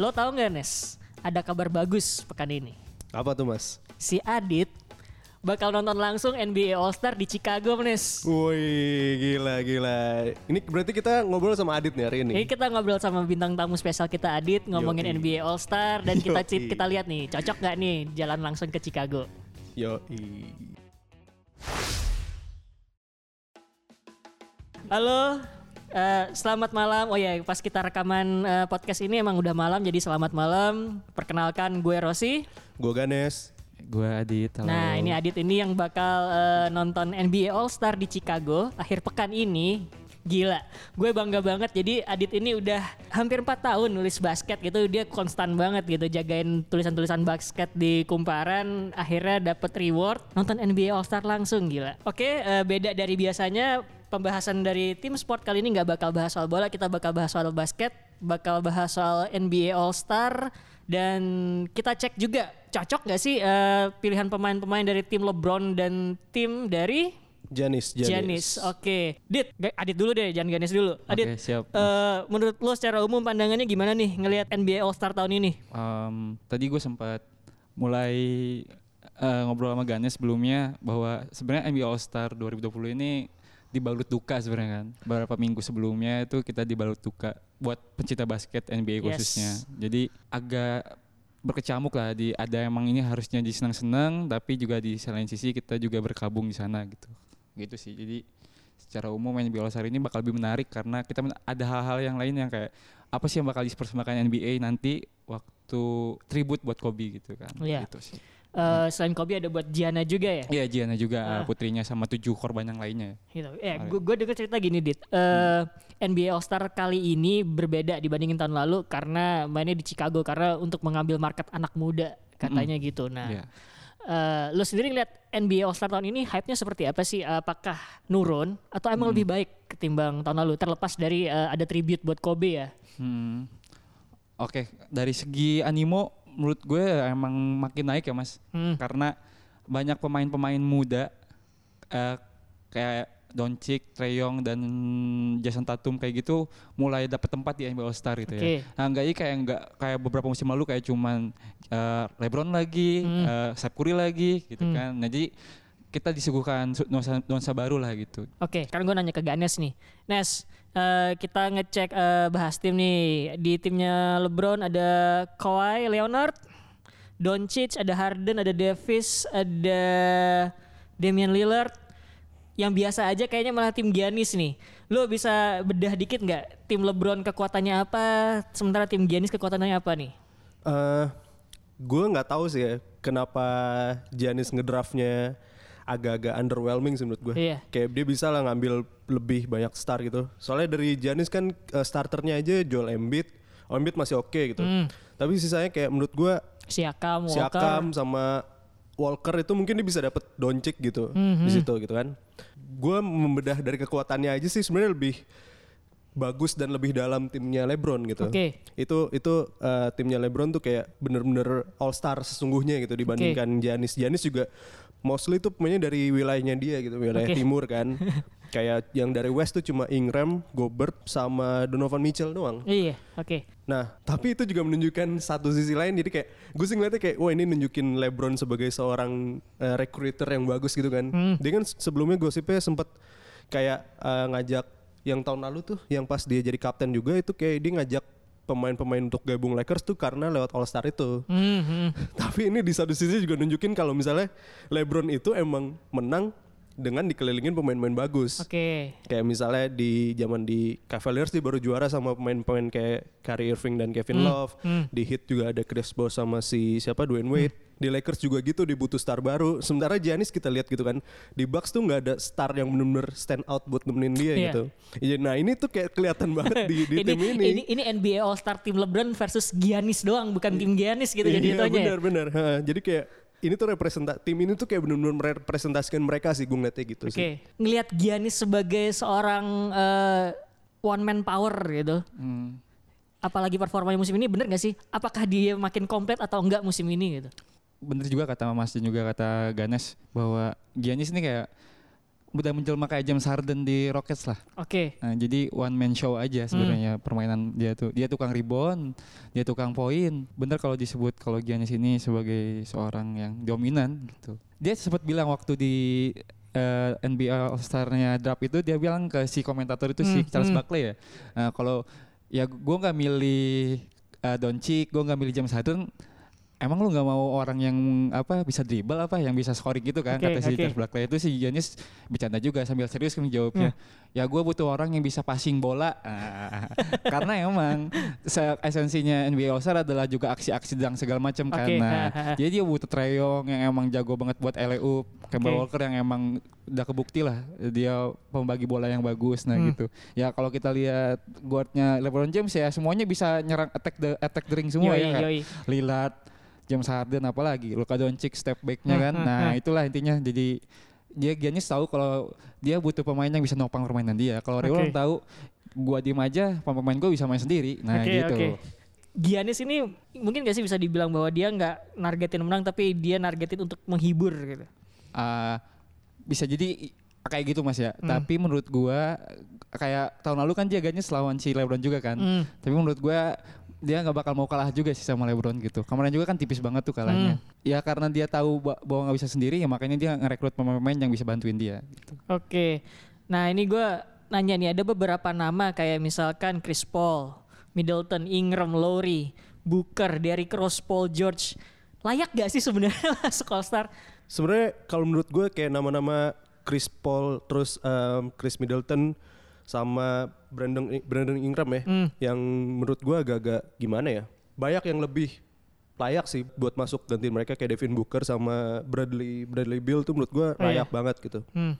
Lo tau nggak Nes? Ada kabar bagus pekan ini. Apa tuh mas? Si Adit bakal nonton langsung NBA All Star di Chicago, Nes. Wih gila gila. Ini berarti kita ngobrol sama Adit nih hari ini. Ini kita ngobrol sama bintang tamu spesial kita Adit ngomongin Yoi. NBA All Star dan kita Yoi. kita lihat nih cocok nggak nih jalan langsung ke Chicago. Yo Halo, eh, selamat malam. Oh ya, pas kita rekaman eh, podcast ini emang udah malam, jadi selamat malam. Perkenalkan gue Rosi. Gue Ganes. Gue Adit. Halo. Nah, ini Adit ini yang bakal eh, nonton NBA All Star di Chicago akhir pekan ini. Gila, gue bangga banget. Jadi Adit ini udah hampir 4 tahun nulis basket gitu. Dia konstan banget gitu jagain tulisan-tulisan basket di kumparan. Akhirnya dapet reward nonton NBA All Star langsung gila. Oke, beda dari biasanya pembahasan dari tim sport kali ini nggak bakal bahas soal bola, kita bakal bahas soal basket, bakal bahas soal NBA All Star dan kita cek juga cocok nggak sih eh, pilihan pemain-pemain dari tim LeBron dan tim dari Janis. Janis. Janis. Oke, Dit, Ga- Adit dulu deh, jangan Ganis dulu. Adit, Oke, siap. eh, menurut lo secara umum pandangannya gimana nih ngelihat NBA All Star tahun ini? Em, tadi gue sempat mulai eh, ngobrol sama Ganes sebelumnya bahwa sebenarnya NBA All Star 2020 ini dibalut duka sebenarnya kan. Beberapa minggu sebelumnya itu kita dibalut duka buat pencinta basket NBA Yes. khususnya. Jadi agak berkecamuk lah di ada emang ini harusnya disenang-senang tapi juga di selain sisi kita juga berkabung di sana gitu. Gitu sih. Jadi secara umum NBA All Star ini bakal lebih menarik karena kita ada hal-hal yang lain yang kayak apa sih yang bakal dipersembahkan NBA nanti waktu tribute buat Kobe gitu kan. Iya. Gitu sih. Eh, selain Kobe ada buat Gianna juga ya? Iya Gianna juga Ah. putrinya sama tujuh korban yang lainnya. Gitu. Eh, gue gue denger cerita gini, Dit. Eh, NBA All Star kali ini berbeda dibandingin tahun lalu karena mainnya di Chicago karena untuk mengambil market anak muda katanya gitu. Nah, Iya. eh, lo sendiri lihat NBA All Star tahun ini hype-nya seperti apa sih? Apakah nurun atau emang lebih baik ketimbang tahun lalu? Terlepas dari eh, ada tribute buat Kobe ya. Hmm. Oke, dari segi animo menurut gue emang makin naik ya mas, Hmm. karena banyak pemain-pemain muda eh, kayak Doncic, Trae Young dan Jason Tatum kayak gitu mulai dapet tempat di NBA All Star gitu Oke. ya. Nah, enggak kayak enggak kayak beberapa musim lalu kayak cuman eh, LeBron lagi, Hmm. eh, Steph Curry lagi gitu Hmm. kan. Nah, jadi kita disuguhkan su- nuansa, nuansa baru lah gitu. Oke, sekarang gue nanya ke Ganes nih. Nes, eh, kita ngecek eh, bahas tim nih. Di timnya LeBron ada Kawhi Leonard, Doncic, ada Harden, ada Davis, ada Damian Lillard. Yang biasa aja kayaknya malah tim Giannis nih. Lo bisa bedah dikit nggak tim LeBron kekuatannya apa, sementara tim Giannis kekuatannya apa nih? Eh, gue nggak tahu sih ya kenapa Janis ngedraftnya agak-agak underwhelming sih menurut gue. Iya. Kayak dia bisa lah ngambil lebih banyak star gitu. Soalnya dari Janis kan eh, starternya aja Joel Embiid. Oh, Embiid masih oke gitu. Hmm. Tapi sisanya kayak menurut gue Siakam, Walker. Siakam sama Walker itu mungkin dia bisa dapet Doncic gitu Mhm. di situ gitu kan. Gue membedah dari kekuatannya aja sih sebenarnya lebih bagus dan lebih dalam timnya LeBron gitu. Oke. Itu itu eh, timnya LeBron tuh kayak bener-bener all star sesungguhnya gitu dibandingkan Giannis. Giannis juga mostly tuh pemainnya dari wilayahnya dia gitu, wilayah Oke. timur kan. kayak yang dari West tuh cuma Ingram, Gobert sama Donovan Mitchell doang. Iya, oke. Nah, tapi itu juga menunjukkan satu sisi lain. Jadi kayak gue sih ngeliatnya kayak, wah ini nunjukin LeBron sebagai seorang eh, recruiter yang bagus gitu kan. Hmm. Dia kan sebelumnya gosipnya sempet kayak eh, ngajak yang tahun lalu tuh, yang pas dia jadi kapten juga itu kayak dia ngajak pemain-pemain untuk gabung Lakers tuh karena lewat All Star itu. Hmm, hmm. Tapi ini di satu sisi juga nunjukin kalau misalnya LeBron itu emang menang dengan dikelilingin pemain-pemain bagus. Oke. Kayak misalnya di zaman di Cavaliers dia baru juara sama pemain-pemain kayak Kyrie Irving dan Kevin Love. hmm. Di Heat juga ada Chris Bosh sama si siapa Dwayne Wade. Di Lakers juga gitu dibutuh star baru. Sementara Giannis kita lihat gitu kan di Bucks tuh nggak ada star yang benar-benar stand out buat nemenin dia Iya. gitu. Iya, Nah ini tuh kayak kelihatan banget di, di tim ini. ini ini NBA All Star tim LeBron versus Giannis doang, bukan tim Giannis gitu jadi Iya itu aja. ya? benar-benar. Ha, Jadi kayak ini tuh representa tim ini tuh kayak benar-benar merepresentasikan mereka sih gue ngeliatnya gitu Oke, sih. ngelihat Giannis sebagai seorang eh, one man power gitu. Hmm. Apalagi performanya musim ini bener gak sih? Apakah dia makin komplit atau enggak musim ini gitu? Bener juga kata Mas dan juga kata Ganes bahwa Giannis ini kayak udah menjelma kayak James Harden di Rockets lah. Oke. Nah, jadi one man show aja sebenarnya permainan dia tuh. Dia tukang rebound, dia tukang poin. Bener kalau disebut kalau Giannis ini sebagai seorang yang dominan gitu. Dia sempat bilang waktu di eh, NBA All Star-nya draft itu dia bilang ke si komentator itu si Hmm, Charles hmm. Barkley ya. Nah, kalau ya gue nggak milih uh, Doncic, gue nggak milih James Harden. Emang lu nggak mau orang yang apa bisa dribble apa yang bisa scoring gitu kan Oke, kata si. Charles Barkley itu si Giannis bercanda juga sambil serius kan jawabnya. Ya gue butuh orang yang bisa passing bola. Ah, karena emang se- esensinya NBA All Star adalah juga aksi-aksi dan segala macam kan. Ha, ha. jadi dia butuh Treyong yang emang jago banget buat LEU, Kemba Oke. Walker yang emang udah kebukti lah dia pembagi bola yang bagus nah Hmm. gitu. Ya kalau kita lihat guardnya LeBron James ya semuanya bisa nyerang attack the attack the ring semua Yoi, ya. kan? yoi. Lillard, James Harden apalagi, Luka Doncic step backnya Hmm, kan. hmm, Nah, hmm. itulah intinya. Jadi dia Giannis tahu kalau dia butuh pemain yang bisa nopang permainan dia. Kalau Oke. Rewon tahu gua diem aja, pemain gua bisa main sendiri. Nah, Oke, gitu. oke. Giannis ini mungkin gak sih bisa dibilang bahwa dia nggak nargetin menang tapi dia nargetin untuk menghibur gitu. Ah, bisa jadi kayak gitu Mas ya. Hmm. Tapi menurut gua kayak tahun lalu kan dia Giannis lawan si LeBron juga kan. Hmm. Tapi menurut gua dia nggak bakal mau kalah juga sih sama LeBron gitu. Kemarin juga kan tipis banget tuh kalahnya. Hmm. Ya karena dia tahu ba- bahwa nggak bisa sendiri ya makanya dia ngerekrut pemain-pemain yang bisa bantuin dia. Gitu. Oke. Nah ini gue nanya nih ada beberapa nama kayak misalkan Chris Paul, Middleton, Ingram, Lowry, Booker, Derrick Rose, Paul George. Layak gak sih sebenarnya masuk All Star? Sebenarnya kalau menurut gue kayak nama-nama Chris Paul terus em, Chris Middleton sama Brandon Brandon Ingram ya Hmm. yang menurut gue agak-agak gimana ya banyak yang lebih layak sih buat masuk gantiin mereka kayak Devin Booker sama Bradley Bradley Bill tuh menurut gue Oh, iya. layak banget gitu Hmm.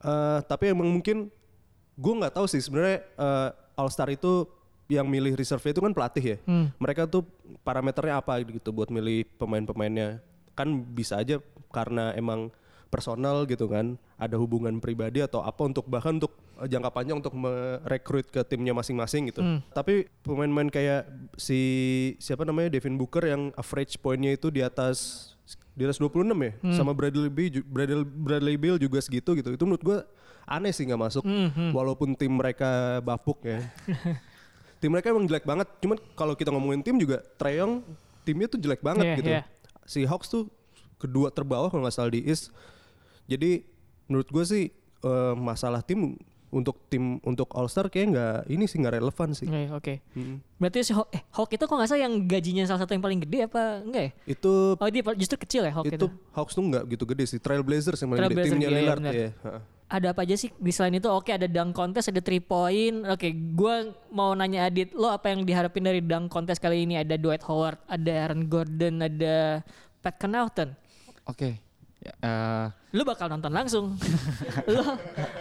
Eh, tapi emang mungkin gue nggak tahu sih sebenarnya eh, All Star itu yang milih reserve itu kan pelatih ya. Hmm. Mereka tuh parameternya apa gitu buat milih pemain-pemainnya. Kan bisa aja karena emang personal gitu kan, ada hubungan pribadi atau apa untuk bahkan untuk eh, jangka panjang untuk merekrut ke timnya masing-masing gitu. Hmm. Tapi pemain-pemain kayak si siapa namanya Devin Booker yang average poinnya itu di atas di atas 26 ya, sama Bradley Bill, Bradley, Bradley Bill juga segitu gitu. Itu menurut gua aneh sih nggak masuk, Hmm, hmm. walaupun tim mereka bapuk ya. tim mereka emang jelek banget. Cuman kalau kita ngomongin tim juga, Treyong timnya tuh jelek banget Iya, gitu. iya. Si Hawks tuh kedua terbawah kalau nggak salah di East. Jadi menurut gue sih eh, masalah tim untuk tim untuk All Star kayak nggak ini sih nggak relevan sih. Oke, oke. Mm. Berarti si Hawk, eh, Hawk itu kok nggak salah yang gajinya salah satu yang paling gede apa enggak ya? Itu Oh dia justru kecil ya Hawk itu. itu Hawks tuh nggak gitu gede sih. Trailblazers yang paling gede timnya iya, iya, Lillard ya. Ha. Ada apa aja sih di selain itu? Oke ada dunk contest, ada three point. Oke, gua mau nanya Adit, lo apa yang diharapin dari dunk contest kali ini? Ada Dwight Howard, ada Aaron Gordon, ada Pat Connaughton. Oke. Ya, eh, Lu bakal nonton langsung. lo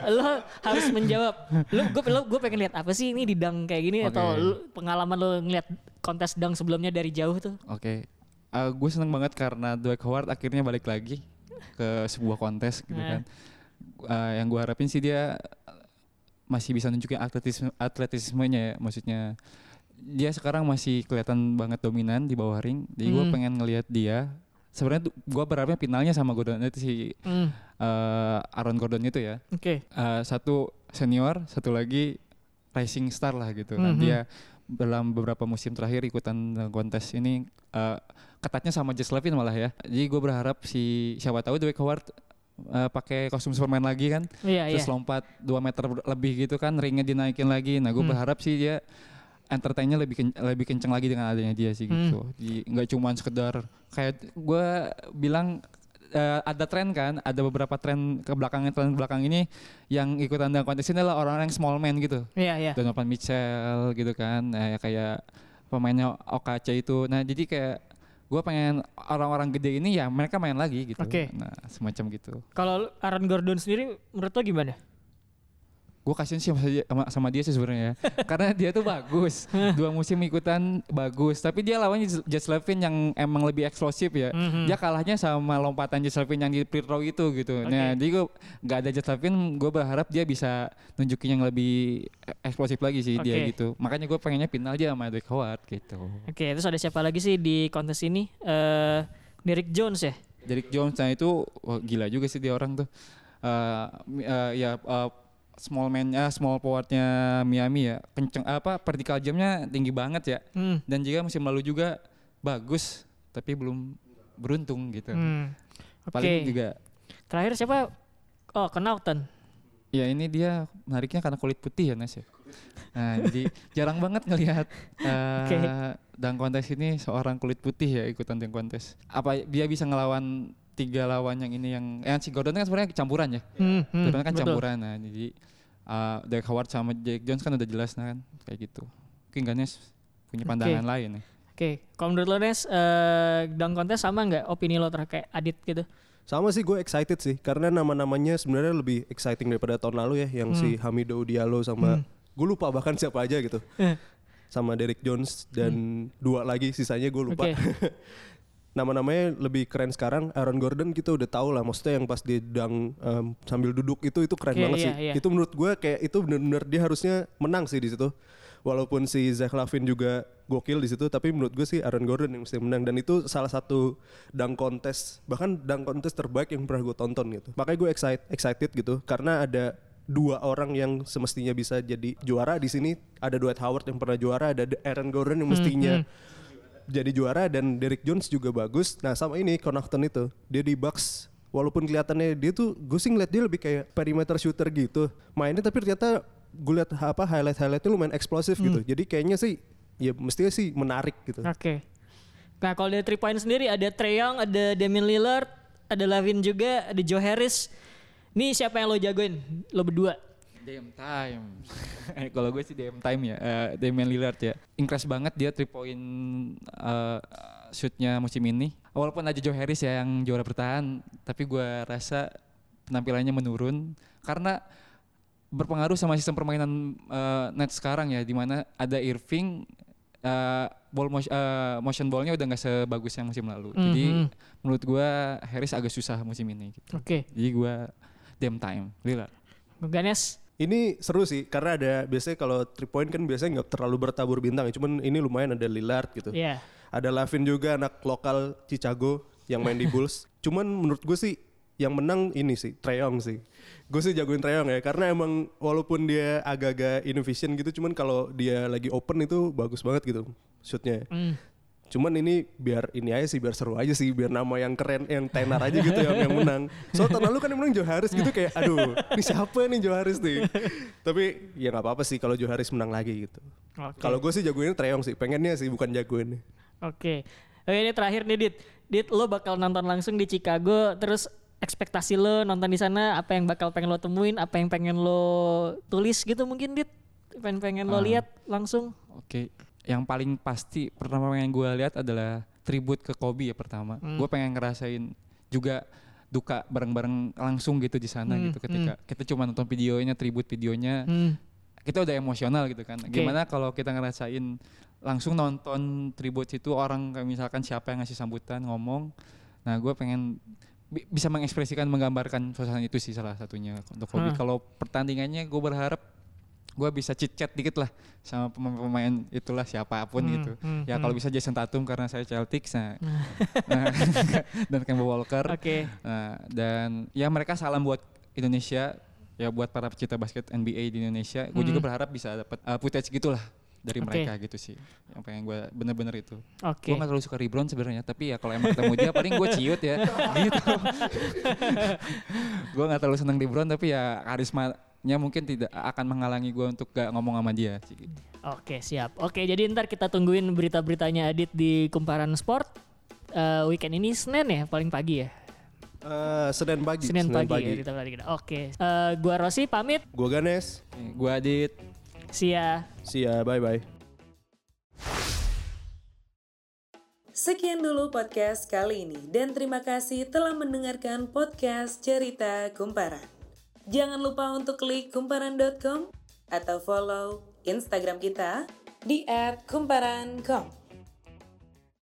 lo harus menjawab. Lu gue lo gue pengen lihat apa sih ini di dunk kayak gini Oke. atau lu, pengalaman lo ngeliat kontes dunk sebelumnya dari jauh tuh? Oke. gue seneng banget karena Dwight Howard akhirnya balik lagi ke sebuah kontes gitu Nah. kan. Eh, yang gue harapin sih dia masih bisa nunjukin atletisme atletismenya ya, maksudnya dia sekarang masih kelihatan banget dominan di bawah ring. Jadi gue Hmm. pengen ngelihat dia. Sebenarnya gue berharapnya finalnya sama Gordon itu si Hmm, eh, Aaron Gordon itu ya. Oke. Eh, satu senior, satu lagi rising star lah gitu. Nah, Mhm. dia dalam beberapa musim terakhir ikutan kontes ini eh, ketatnya sama Jess Levin malah ya. Jadi gue berharap si siapa tahu Dwight Howard eh, pakai kostum Superman lagi kan, iya. terus lompat 2 meter lebih gitu kan, ringnya dinaikin lagi. Nah, gue Hmm. berharap sih dia entertainnya lebih ken- lebih kenceng lagi dengan adanya dia sih Hmm. gitu. Jadi nggak cuma sekedar kayak gue bilang eh, ada tren kan, ada beberapa tren ke belakang tren belakang ini yang ikutan dalam kontes ini adalah orang-orang yang small man gitu. Iya iya. Donovan Mitchell gitu kan, nah, ya kayak pemainnya OKC itu. Nah jadi kayak gue pengen orang-orang gede ini ya mereka main lagi gitu. Oke. Nah semacam gitu. Kalau Aaron Gordon sendiri menurut lo gimana? Gue kasihan sih sama dia, sama, dia sih sebenarnya ya. Karena dia tuh bagus. Dua musim ikutan bagus. Tapi dia lawannya Jess Levin yang emang lebih eksplosif ya. Mhm. Dia kalahnya sama lompatan Jess Levin yang di free throw itu gitu. Nah Oke. jadi gue gak ada Jess Levin. Gue berharap dia bisa nunjukin yang lebih eksplosif lagi sih dia Oke. gitu. Makanya gue pengennya final aja sama Dwight Howard gitu. Oke, terus ada siapa lagi sih di kontes ini? Eh Derrick Jones ya? Derrick Jones nah itu wah, gila juga sih dia orang tuh. mi- eh, ya eh, small man-nya small forwardnya Miami ya kenceng apa vertical jamnya tinggi banget ya Hmm. dan juga musim lalu juga bagus tapi belum beruntung gitu Hmm. Oke. paling juga Terakhir siapa? Oh, Connaughton. ya ini dia menariknya karena kulit putih ya Nas ya nah jadi jarang banget ngelihat eh Oke. dunk kontes ini seorang kulit putih ya ikutan dunk kontes apa dia bisa ngelawan tiga lawan yang ini yang yang si Gordon kan sebenarnya campuran ya Hmm, hmm, Gordon kan betul. campuran nah jadi uh, Derek Howard sama Jake Jones kan udah jelas nah kan kayak gitu mungkin Ganes punya pandangan lain ya Oke, kalau menurut lo Nes, eh, dunk contest sama nggak opini lo terkait kayak Adit gitu? Sama sih gue excited sih karena nama-namanya sebenarnya lebih exciting daripada tahun lalu ya yang si Hamido Diallo sama gue lupa bahkan siapa aja gitu. Eh. sama Derek Jones dan dua lagi sisanya gue lupa. Oke. Nama-namanya lebih keren sekarang. Aaron Gordon kita udah tahu lah maksudnya yang pas dia dang em, sambil duduk itu itu keren Iya, banget iya, sih. iya. Itu menurut gue kayak itu bener-bener dia harusnya menang sih di situ. Walaupun si Zach Lavin juga gokil di situ, tapi menurut gue sih Aaron Gordon yang mesti menang dan itu salah satu dunk contest bahkan dunk contest terbaik yang pernah gue tonton gitu. Makanya gue excited excited gitu karena ada dua orang yang semestinya bisa jadi juara di sini. Ada Dwight Howard yang pernah juara, ada Aaron Gordon yang mestinya jadi juara dan Derrick Jones juga bagus. Nah sama ini Connaughton itu dia di Bucks walaupun kelihatannya dia tuh gue sih ngeliat dia lebih kayak perimeter shooter gitu mainnya tapi ternyata gue liat apa highlight highlightnya lumayan eksplosif gitu. Jadi kayaknya sih ya mestinya sih menarik gitu. Oke. Nah kalau dari three point sendiri ada Trae Young, ada Damian Lillard, ada Lavin juga, ada Joe Harris. Nih siapa yang lo jagoin? Lo berdua. Damn time. Kalau gue sih damn time ya. Eh, Damian Lillard ya. Increase banget dia 3 point eh, shootnya musim ini. Walaupun ada Joe Harris ya yang juara bertahan, tapi gue rasa penampilannya menurun karena berpengaruh sama sistem permainan eh, Nets sekarang ya, di mana ada Irving eh, ball motion, eh, motion ballnya udah nggak sebagus yang musim lalu. Jadi Mhm. menurut gue Harris agak susah musim ini. Gitu. Oke. Jadi gue damn time, Lillard. Ganes. Ini seru sih karena ada biasanya kalau three point kan biasanya nggak terlalu bertabur bintang ya. Cuman ini lumayan ada Lillard gitu. Iya. Ada Lavin juga anak lokal Chicago yang main di Bulls. Cuman menurut gue sih yang menang ini sih Trae Young sih. Gue sih jagoin Trae Young ya karena emang walaupun dia agak-agak inefficient gitu cuman kalau dia lagi open itu bagus banget gitu shootnya. Hmm. Cuman ini biar ini aja sih biar seru aja sih biar nama yang keren yang tenar aja gitu yang, yang menang. So tahun lalu kan yang menang Joe Harris gitu kayak aduh ini siapa nih Joe Harris nih. Tapi ya nggak apa-apa sih kalau Joe Harris menang lagi gitu. Oke. Kalau gue sih jagoinnya Trae Young sih pengennya sih bukan jagoinnya. Oke. Oke ini terakhir nih Dit. Dit lo bakal nonton langsung di Chicago terus ekspektasi lo nonton di sana apa yang bakal pengen lo temuin, apa yang pengen lo tulis gitu mungkin Dit. Pengen pengen lo Ah. lihat langsung. Oke, yang paling pasti pertama yang gue lihat adalah tribut ke Kobe ya pertama. Gue pengen ngerasain juga duka bareng-bareng langsung gitu di sana Hmm, gitu ketika kita cuma nonton videonya, tribut videonya, Hmm. kita udah emosional gitu kan. Gimana kalau kita ngerasain langsung nonton tribut itu orang kayak misalkan siapa yang ngasih sambutan ngomong. Nah, gue pengen bi- bisa mengekspresikan menggambarkan suasana itu sih salah satunya untuk Kobe. Hmm. Kalau pertandingannya gue berharap gue bisa chit chat dikit lah sama pemain-pemain itulah siapa pun Hmm, gitu. hmm, ya hmm. kalau bisa Jason Tatum karena saya Celtics nah, nah, dan Kemba Walker. Oke. Nah, dan ya mereka salam buat Indonesia ya buat para pecinta basket NBA di Indonesia. Gue juga Hmm. berharap bisa dapat uh, footage gitulah dari Oke. mereka gitu sih. Yang pengen gue bener-bener itu. Oke. Gue gak terlalu suka LeBron sebenarnya, tapi ya kalau emang ketemu dia paling gue ciut ya. gitu. gue gak terlalu seneng LeBron tapi ya karismanya mungkin tidak akan menghalangi gue untuk gak ngomong sama dia. sih gitu. Oke siap. Oke jadi ntar kita tungguin berita-beritanya Adit di Kumparan Sport. Eh, weekend ini Senin ya paling pagi ya. Eh, Senin pagi. Senin, pagi, ya kita balik. Oke. Eh, gua Rosi pamit. Gue Ganes. Gue Adit. See ya. See ya, bye bye. Sekian dulu podcast kali ini dan terima kasih telah mendengarkan podcast Cerita Kumparan. Jangan lupa untuk klik kumparan.com atau follow Instagram kita di @kumparan.com.